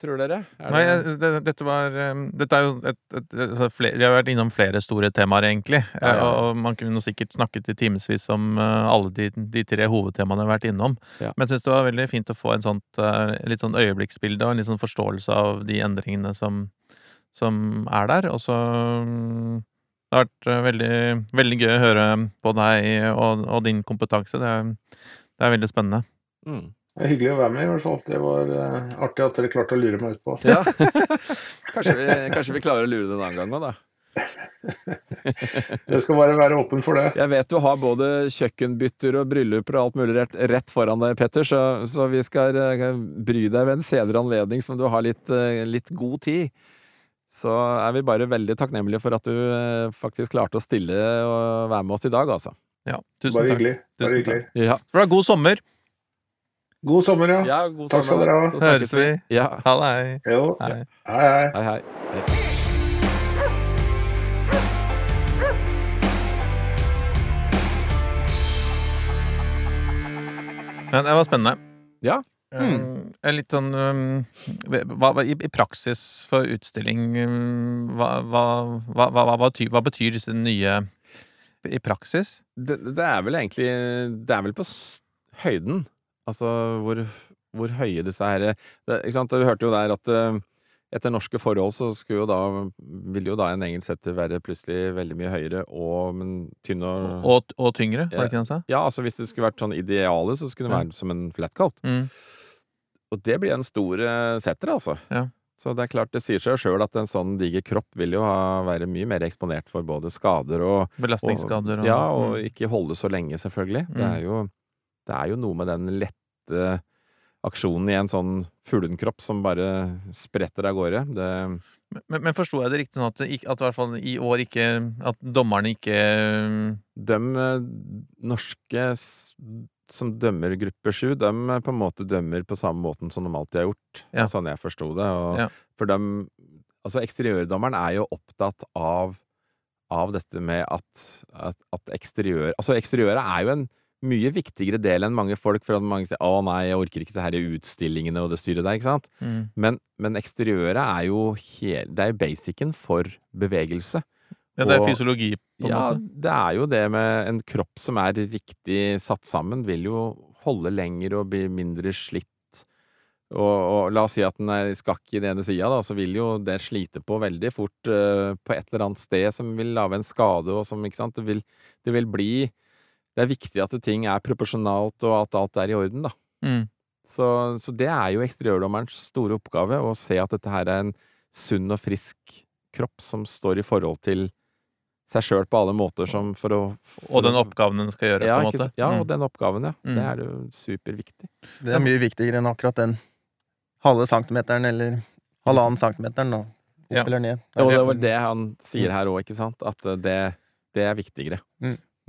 tror dere? Er Nei, det- dette var um, Dette er jo et, et, altså flere, Vi har vært innom flere store temaer, egentlig. Ja, ja, ja. Og man kunne sikkert snakket i timevis om uh, alle de, de tre hovedtemaene vi har vært innom. Ja. Men jeg syns det var veldig fint å få en sånt, uh, litt sånn øyeblikksbilde og en litt sånn forståelse av de endringene som, som er der. Og så um, Det har vært veldig, veldig gøy å høre på deg og, og din kompetanse. Det er, det er veldig spennende. Mm. Det er hyggelig å være med, i hvert fall. Det var uh, artig at dere klarte å lure meg ut på. Ja. kanskje, vi, kanskje vi klarer å lure det en annen gang òg, da. Jeg skal bare være åpen for det. Jeg vet du har både kjøkkenbytter og brylluper og alt mulig rett, rett foran deg, Petter, så, så vi skal eh, bry deg ved en senere anledning som du har litt, eh, litt god tid. Så er vi bare veldig takknemlige for at du faktisk klarte å stille og være med oss i dag, altså. Ja, tusen Bare takk. hyggelig. Bare hyggelig. hyggelig. Ja, Så det var god sommer. God sommer, ja. ja god Takk skal dere ha. Så Høres vi. Ja. Ha det. hei. Jo. Hei. Hei, hei. Hei, hei. Men det var spennende. Ja. Mm. Litt sånn um, hva, hva, i, I praksis for utstilling um, hva, hva, hva, hva, hva, betyr, hva betyr disse nye i praksis? Det, det er vel egentlig Det er vel på høyden. Altså hvor, hvor høye disse her Ikke sant, Vi hørte jo der at eh, etter norske forhold så skulle jo da ville jo da en engelsk setter være plutselig veldig mye høyere og men tynn og Og, og tyngre, var det ikke det han sa? Ja, altså hvis det skulle vært sånn ideale, så skulle det være som en flatcoat. Mm. Og det blir en stor eh, setter, altså. Ja. Så det er klart, det sier seg sjøl at en sånn diger kropp vil jo ha, være mye mer eksponert for både skader og Belastningsskader og Ja, og mm. ikke holde så lenge, selvfølgelig. Det, Mm. er jo, det er jo noe med den lette aksjonen i en sånn fuglenkropp som bare spretter av gårde. Det, Men, men forsto jeg det riktig sånn at, at i hvert fall i år ikke At dommerne ikke um, de eh, norske som dømmer gruppe sju, de eh, på en måte dømmer på samme måten som de alltid har gjort. Ja. Sånn jeg forsto det. Og, Ja. For dem Altså, eksteriørdommeren er jo opptatt av, av dette med at, at, at eksteriør Altså, eksteriøret er jo en mye viktigere del enn mange folk, for at mange sier 'Å nei, jeg orker ikke det her i utstillingene og det styret der', ikke sant? Mm. Men, men eksteriøret er jo hel, Det er jo basicen for bevegelse. Ja, det er Og- fysiologi, på en Ja, måte. det er jo det med en kropp som er riktig satt sammen, vil jo holde lenger og bli mindre slitt. Og, og la oss si at den er skakk i den ene sida, da, så vil jo det slite på veldig fort uh, på et eller annet sted som vil lage en skade, og som, ikke sant, det vil, det vil bli Det er viktig at ting er proporsjonalt, og at alt er i orden, da. Mm. Så, så det er jo eksteriørdommerens store oppgave, å se at dette her er en sunn og frisk kropp som står i forhold til seg sjøl på alle måter som for å for Og den oppgaven den skal gjøre, ja, på en måte. sant? ja, og Mm. den oppgaven, ja. Mm. Det er jo superviktig. Det er mye viktigere enn akkurat den halve centimeteren eller halvannen centimeteren, da. Opp Ja. eller ned. Og det var det han sier her òg, ikke sant? At eh, det, det er viktigere.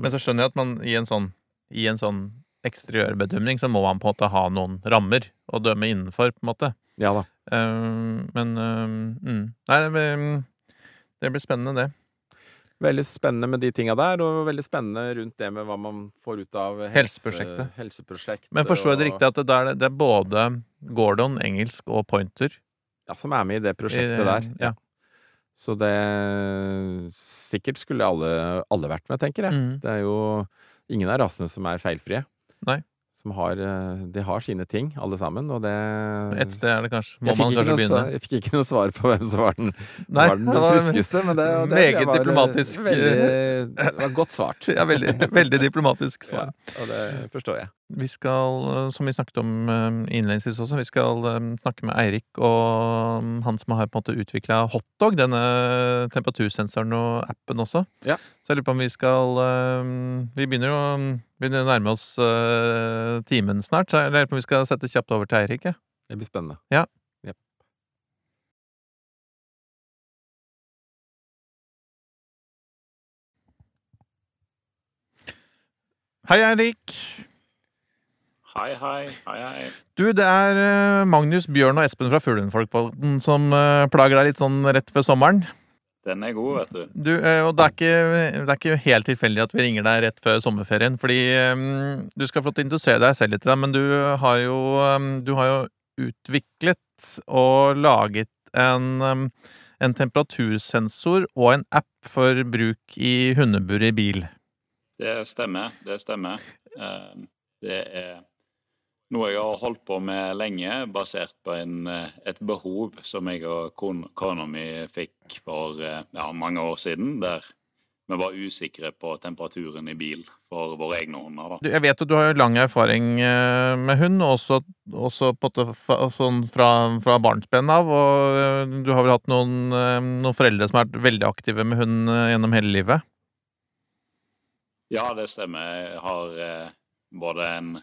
Men så skjønner jeg at man i en sånn, i en sånn eksteriørbedømning, så må man på en måte ha noen rammer å dømme innenfor, på en måte. Ja da. Uh, men uh, mm. Nei, det blir, det blir spennende, det. Veldig spennende med de tinga der, og veldig spennende rundt det med hva man får ut av helse, Helseprosjektet. helseprosjekt. Men forstår jeg det og- riktig at det, der, det er både Gordon, engelsk og Pointer? Ja, som er med i det prosjektet I- der. ja. Så det Sikkert skulle alle, alle vært med, tenker jeg. Mm. Det er jo ingen av rasene som er feilfrie. Nei. Som har, eh, de har sine ting, alle sammen, og det Et sted er det kanskje Må man kanskje noe, begynne? jeg fikk ikke noe svar på hvem som var den, Nei, var den var friskeste, men det, det meget var, eh, diplomatisk. Veldig, det var godt svart. Ja, veldig, veldig diplomatisk Ja, svar. og det forstår jeg. Vi skal, eh, som vi snakket om eh, innledningsvis også, vi skal eh, snakke med Eirik og mm, han som har på en måte utvikla Hotdog, denne temperatursensoren og appen også. Ja. Så jeg lurer på om vi skal Vi begynner å, begynner å nærme oss timen snart, så jeg lurer på om vi skal sette kjapt over til Eirik. Ja. Det blir spennende. Hei, Eirik. Hei, hei, hei, hei. Du, det er eh, Magnus, Bjørn og Espen fra Fuglenfolkpodden som eh, plager deg litt sånn rett før sommeren. Den er god, vet du. Du, eh, og det er, ikke, det er ikke helt tilfeldig at vi ringer deg rett før sommerferien, fordi um, du skal få lov til å introdusere deg selv litt, men du har jo, um, du har jo utviklet og laget en, um, en temperatursensor og en app for bruk i hundebur i bil. Det stemmer, det stemmer. Det er noe jeg har holdt på med lenge, basert på en, eh, et behov som jeg og kon- kona mi fikk for eh, ja, mange år siden, der vi var usikre på temperaturen i bil for våre egne hunder. da. Jeg vet at du har lang erfaring eh, med hund, også, også på en sånn fra, fra barnsben av. Og du har vel hatt noen, noen foreldre som har vært veldig aktive med hund gjennom hele livet? Ja, det stemmer. Jeg har både en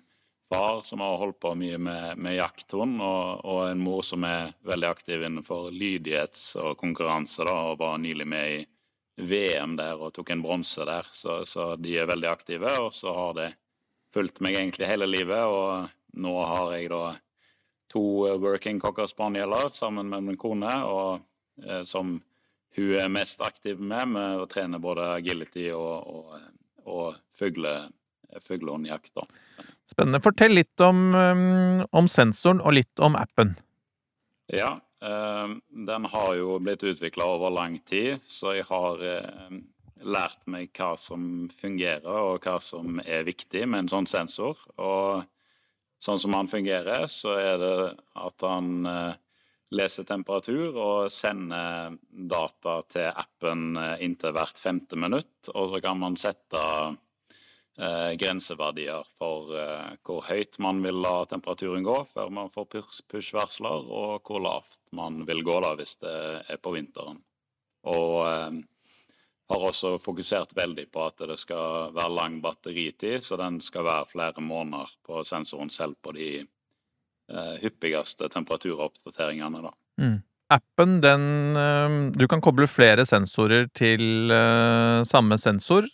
far som har holdt på mye med, med jakthund, og, og en mor som er veldig aktiv innenfor lydighets- og konkurranse, og var nylig med i VM der og tok en bronse der. Så, så de er veldig aktive, og så har det fulgt meg egentlig hele livet. Og nå har jeg da to working cocker spanieler sammen med min kone, og eh, som hun er mest aktiv med, med å trene både agility og, og, og fugle, fuglehundjakt. Spennende. Fortell litt om, eh, om sensoren og litt om appen. Ja, eh, den har jo blitt utvikla over lang tid, så jeg har eh, lært meg hva som fungerer, og hva som er viktig med en sånn sensor. Og sånn som han fungerer, så er det at han eh, leser temperatur og sender data til appen eh, inntil hvert femte minutt, og så kan man sette grenseverdier for eh, hvor høyt man vil la temperaturen gå før man får push- push-varsler, og hvor lavt man vil gå da hvis det er på vinteren. Og eh, har også fokusert veldig på at det skal være lang batteritid, så den skal være flere måneder på sensoren selv på de eh, hyppigste temperaturoppdateringene. da. Appen, den eh, Du kan koble flere sensorer til eh, samme sensor,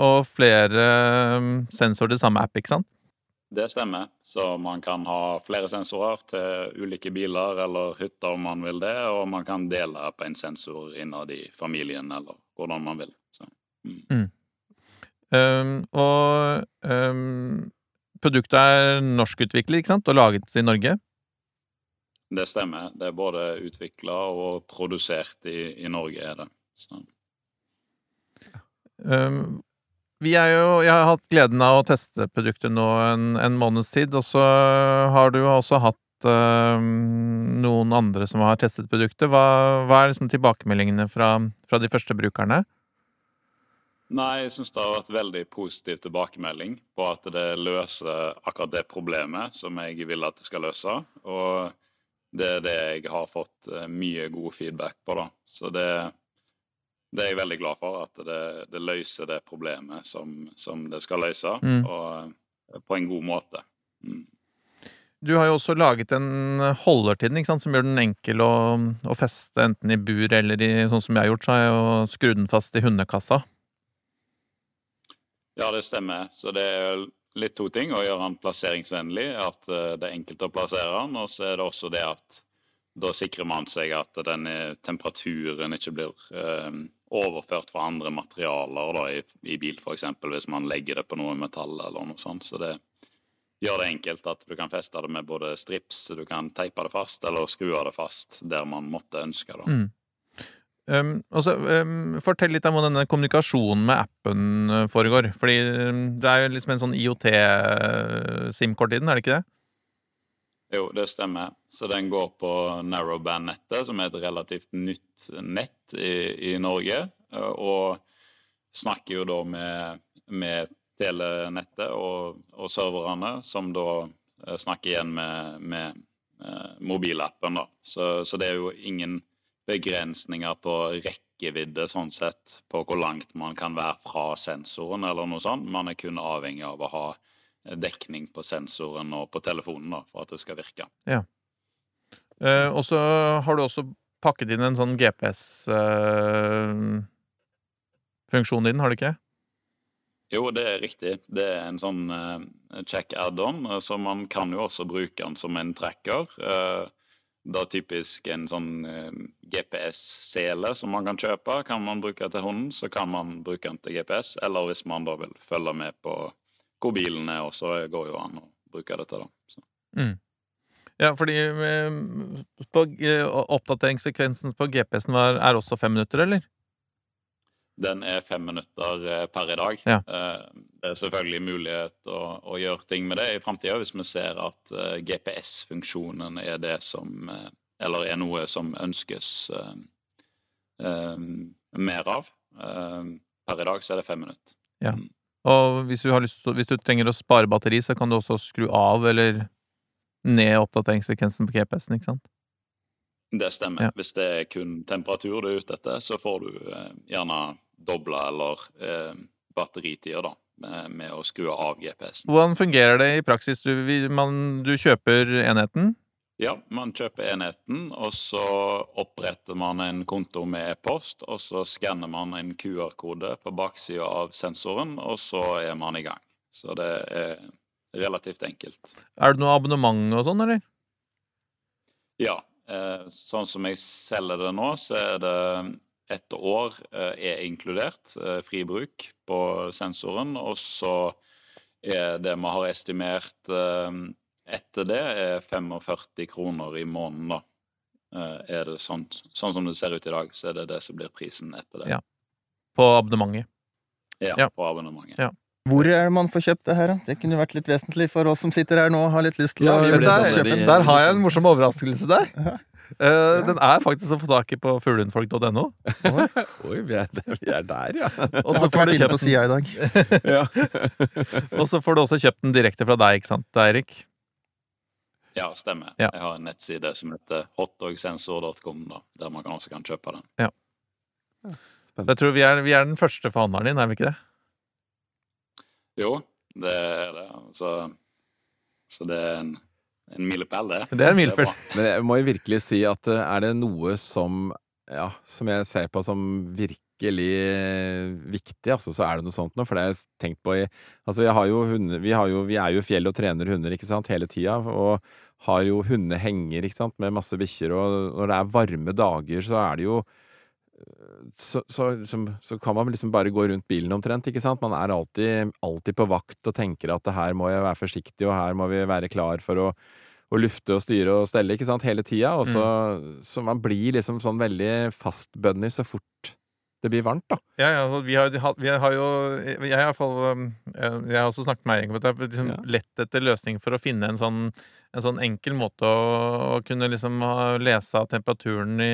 og flere eh, sensorer til samme app, ikke sant? Det stemmer. Så man kan ha flere sensorer til ulike biler eller hytter om man vil det, og man kan dele på en sensor innad i familien eller hvordan man vil. Så, mm. Um, og um, produktet er norskutviklet, ikke sant, og laget i Norge? Det stemmer. Det er både utvikla og produsert i, i Norge, er det. Så. Um, vi er jo Jeg har hatt gleden av å teste produktet nå en, en måneds tid, og så har du også hatt øh, noen andre som har testet produktet. Hva, hva er liksom tilbakemeldingene fra, fra de første brukerne? Nei, jeg syns det har vært veldig positiv tilbakemelding på at det løser akkurat det problemet som jeg vil at det skal løse. Og det er det jeg har fått eh, mye god feedback på, da. Så det, det er jeg veldig glad for. At det, det løser det problemet som, som det skal løse, Mm. og eh, på en god måte. Mm. Du har jo også laget en holder til den, som gjør den enkel å, å feste enten i bur eller i Sånn som jeg har gjort, så har jeg jo skrudd den fast i hundekassa. Ja, det stemmer. Så det er litt to ting. Å gjøre den plasseringsvennlig, at eh, det er enkelt å plassere den. Og så er det også det at da sikrer man seg at den er, temperaturen ikke blir eh, overført fra andre materialer da, i, i bil, f.eks. hvis man legger det på noe metall eller noe sånt. Så det gjør det enkelt at du kan feste det med både strips, du kan teipe det fast, eller skru det fast der man måtte ønske. da. Mm. Um, også, um, fortell litt om hvordan denne kommunikasjonen med appen uh, foregår. Fordi um, det er jo liksom en sånn IOT-SIM-kort i den, er det ikke det? Jo, det stemmer. Så den går på narrowband-nettet, som er et relativt nytt nett i, i Norge. Og snakker jo da med, med telenettet og, og serverne, som da eh, snakker igjen med, med eh, mobilappen. da. Så, så det er jo ingen begrensninger på rekkevidde sånn sett, på hvor langt man kan være fra sensoren eller noe sånt. Man er kun avhengig av å ha dekning på sensoren og på telefonen da, for at det skal virke. Uh, og så har du også pakket inn en sånn GPS-funksjon i den, har du ikke? Jo, det er riktig. Det er en sånn eh, check add-on, eh, så man kan jo også bruke den som en tracker. Uh, da typisk en sånn uh, GPS-sele som man kan kjøpe, kan man bruke til hunden. Så kan man bruke den til GPS, eller hvis man da vil følge med på hvor bilen er, og så går jo an å bruke dette, da. Så. Ja, fordi eh, på, oppdateringsfrekvensen på GPS-en er også fem minutter, eller? Den er fem minutter eh, per i dag. Ja. Eh, Det er selvfølgelig mulighet å, å gjøre ting med det i framtida hvis vi ser at GPS-funksjonen er det som Eller er noe som ønskes mer av. Per i dag så er det fem minutter. Ja. Og hvis du, har lyst, hvis du trenger å spare batteri, så kan du også skru av eller ned oppdateringsfrekvensen på GPS-en, ikke sant? Det stemmer. Ja. Hvis det er kun temperatur du er ute etter, så får du eh, gjerne dobla eller eh, batteritider da, med, med å skru av GPS-en. Hvordan fungerer det i praksis? Du, man, du kjøper enheten, Ja, man kjøper enheten, og så oppretter man en konto med e-post, og så skanner man en QR-kode på baksida av sensoren, og så er man i gang. Så det er relativt enkelt. er det noe abonnement og sånn, eller? Ja, eh, sånn som jeg selger det nå, så er det ett år eh, er inkludert eh, fri bruk på sensoren, og så er det vi har estimert etter det, er 45 kroner i måneden, da. Eh, er det sånn, sånn som det ser ut i dag, så er det det som blir prisen etter det. Ja. På abonnementet. Ja, Ja. på abonnementet. Ja. Hvor er det man får kjøpt det her, da? Det kunne vært litt vesentlig for oss som sitter her nå og har litt lyst til Ja, å der, sånn, kjøpe vi- der har jeg en morsom overraskelse der. Ja. Eh, Den er faktisk å få tak i på fuglehundfolk.no. Oi, vi er, vi er der, ja. Og så får du kjøpt den sida i dag. ja. Og så får du også kjøpt den direkte fra deg, ikke sant, Eirik? Ja, stemmer. Ja. Jeg har en nettside som heter hotdogsensor.com, der man også kan kjøpe den. Jeg tror vi er, vi er den første forhandleren din, er vi ikke det? Jo, det er det. Altså, så det er en, en milepæl, det. Det er en milepæl. Men jeg må jo virkelig si at eh, er det noe som Ja, som jeg ser på som virkelig eh, viktig, altså, så er det noe sånt noe. For det har jeg tenkt på i Altså, jeg har jo hunder Vi, har jo, vi er jo i fjellet og trener hunder, ikke sant, hele tida. Og har jo hundehenger, ikke sant, med masse bikkjer. Og når det er varme dager, så er det jo så, så, liksom, så kan man liksom bare gå rundt bilen omtrent, ikke sant? Man er alltid, alltid på vakt og tenker at her må jeg være forsiktig, og her må vi være klar for å, å lufte og styre og stelle, ikke sant, hele tida. Og så, så man blir liksom sånn veldig fastbønder så fort det blir varmt, da. Ja, ja, vi har, vi har jo Jeg har iallfall Jeg har også snakket med Eirik om at det liksom Ja. lett etter løsning for å finne en sånn, en sånn enkel måte å, å kunne liksom lese av temperaturen i,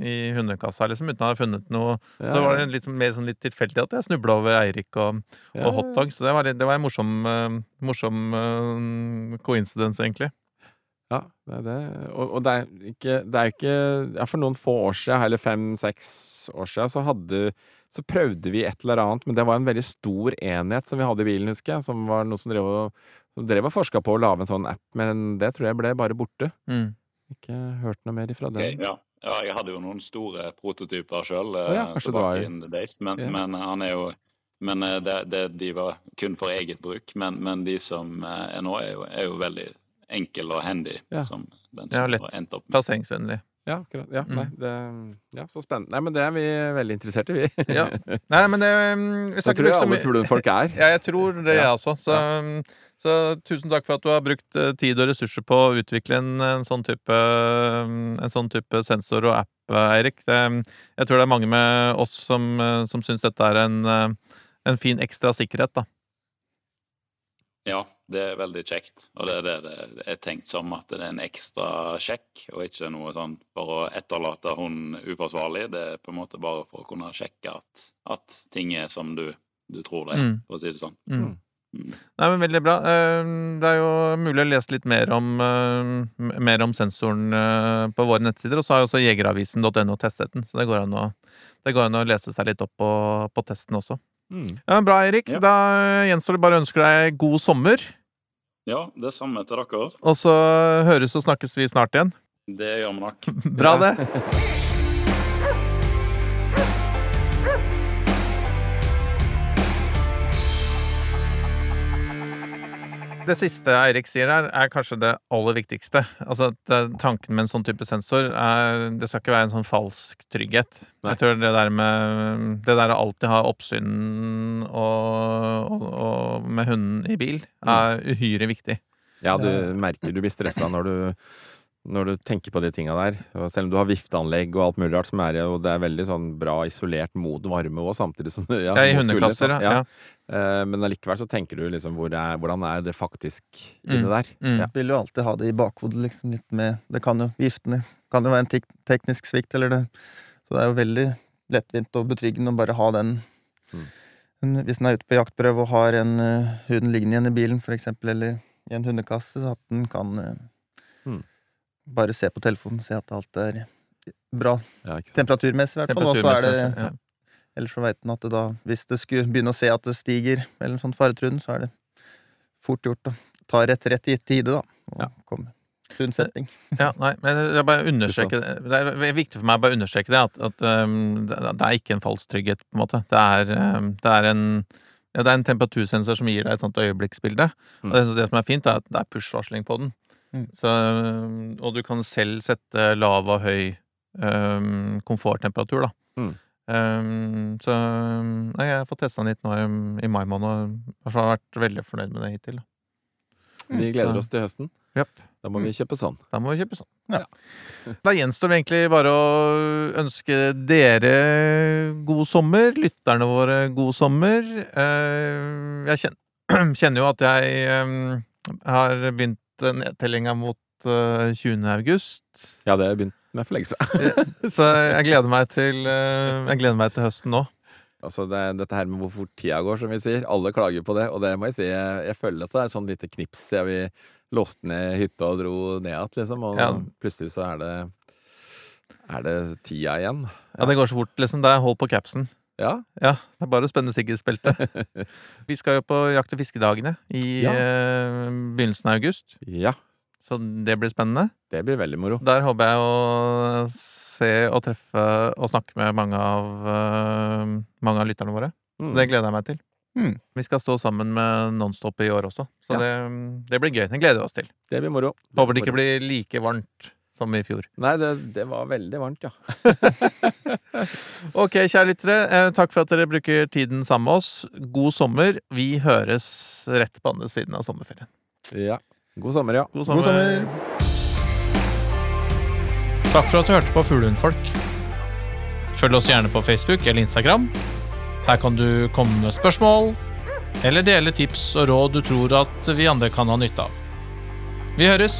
i hundekassa, liksom, uten å ha funnet noe. Ja, Så var det litt, sånn- mer sånn litt tilfeldig at jeg snubla over Eirik og, og hotdog. Så det var, det var en morsom, eh, morsom eh, coincidence, egentlig. Ja, det er det. Og, og det er ikke Det er ikke Ja, for noen få år siden, eller fem-seks år siden, så hadde Så prøvde vi et eller annet, men det var en veldig stor enhet som vi hadde i bilen, husker jeg, som var noe som drev og som drev og forska på å lage en sånn app, men det tror jeg ble bare borte. Mm. Ikke hørt noe mer ifra den. Okay, ja. ja, jeg hadde jo noen store prototyper sjøl ja, kanskje det var- tilbake in the days, men, yeah. men han er jo men eh, det, det, de var kun for eget bruk. Men, men de som eh, er nå, er jo, er jo veldig enkel og handy. Ja. Som den Ja, lett. Plasseringsvennlig. Ja, akkurat. Ja, Mm. nei, det, ja, så spennende. Nei, men det er vi veldig interessert i, vi. Ja. Nei, men det mm, vi Det tror jeg alle fuglefolk er. Ja, jeg tror det, jeg også. Så, mm, så tusen takk for at du har brukt eh, tid og ressurser på å utvikle en, en, sånn, type, mm, en sånn type sensor og app, Erik. Eirik. Jeg tror det er mange med oss som, eh, som syns dette er en, eh, en fin ekstra sikkerhet, da. Ja, det er veldig kjekt. Og det er det det er tenkt som at det er en ekstra sjekk, og ikke noe sånn for å etterlate hunden uforsvarlig. Det er på en måte bare for å kunne sjekke at, at ting er som du, du tror det er, Mm. for å si det sånn. Mm. Mm. Nei, men Veldig bra. Eh, Det er jo mulig å lese litt mer om, eh, mer om sensoren eh, på våre nettsider. Og så har jo også jegeravisen.no testet den, så det går an å, det går an å lese seg litt opp på, på testen også. Mm. Ja, Bra, Eirik. Ja. Da gjenstår det bare å ønske deg god sommer. Ja, det samme til dere. Og så høres og snakkes vi snart igjen. Det gjør vi nok. Bra, Ja. det. Det siste Eirik sier her, er kanskje det aller viktigste. Altså at eh, Tanken med en sånn type sensor er Det skal ikke være en sånn falsk trygghet. Nei. Jeg tror det der med Det der å alltid ha oppsyn og, og, og med hunden i bil, er uhyre viktig. Ja, du merker du blir stressa når du når du tenker på de tinga der. Og selv om du har vifteanlegg og alt mulig rart, som er og det er veldig sånn bra isolert mot varme òg, samtidig som ja, Ja, I hundekasser, så- ja. ja. Eh, Men allikevel så tenker du liksom hvor er, hvordan er det faktisk inne Mm. der? Mm. Ja. Vil jo alltid ha det i bakhodet, liksom, litt med Det kan jo Viftene kan jo være en tek teknisk svikt, eller det Så det er jo veldig lettvint og betryggende å bare ha den Mm. en, Hvis en er ute på jaktprøve og har en uh, hund liggende igjen i bilen, for eksempel, eller i en hundekasse, så at den kan uh, Mm. Bare se på telefonen, se at alt er bra Ja, temperaturmessig, i hvert fall. Og så er det ja. Ellers så veit en at det da, hvis det skulle begynne å se at det stiger, eller en sånn faretruden, så er det fort gjort å ta rett rett i tide, da. Og Ja. komme til unnsetning. Ja, nei, men jeg bare understreker Det er viktig for meg å bare understreke det, at, at um, det er ikke en falsk trygghet, på en måte. Det er, um, det er en ja, det er en temperatursensor som gir deg et sånt øyeblikksbilde. Mm. Og det, det som er fint, er at det er push-varsling på den. Mm. Så, um, og du kan selv sette lav og høy um, komforttemperatur, da. Mm. Um, så nei, jeg har fått testa den hit nå i, i mai måned, og har vært veldig fornøyd med det hittil. Mm. Vi gleder Så- oss til høsten. Yep. Da må vi kjøpe sånn. Da må vi kjøpe sånn. Ja. Da gjenstår det egentlig bare å ønske dere god sommer, lytterne våre god sommer. Eh, Jeg kjenner, jo at jeg eh, har begynt nedtellinga mot eh, 20. august. Ja, det har begynt med for lenge siden. Så jeg gleder meg til, eh, jeg gleder meg til høsten nå. Altså det, dette her med hvor fort tida går, som vi sier. Alle klager på det, og det må jeg si. Jeg, jeg føler at det er et sånn lite knips siden vi låste ned hytta og dro ned igjen, liksom. Og Ja. plutselig så er det er det tida igjen. Ja, det går så fort, liksom. Det er hold på capsen. Ja. Ja, det er bare å spenne sikkerhetsbeltet. Vi skal jo på jakt- og fiskedagene i Ja. eh, begynnelsen av august, ja. så det blir spennende. Det blir veldig moro. Der håper jeg å se og treffe og snakke med mange av, uh, mange av lytterne våre. Så Mm. det gleder jeg meg til. Mm. Vi skal stå sammen med Nonstop i år også, så Ja. det, det blir gøy. Det gleder vi oss til. Det blir moro. Håper det ikke moro. blir like varmt som i fjor. Nei, det, det var veldig varmt, ja. Ok, kjære lyttere. Eh, takk for at dere bruker tiden sammen med oss. God sommer. Vi høres rett på andre siden av sommerferien. ja. God sommer, ja. God God sommer! Takk for at du hørte på Fuglehundfolk. Følg oss gjerne på Facebook eller Instagram. Her kan du komme med spørsmål, eller dele tips og råd du tror at vi andre kan ha nytte av. Vi høres!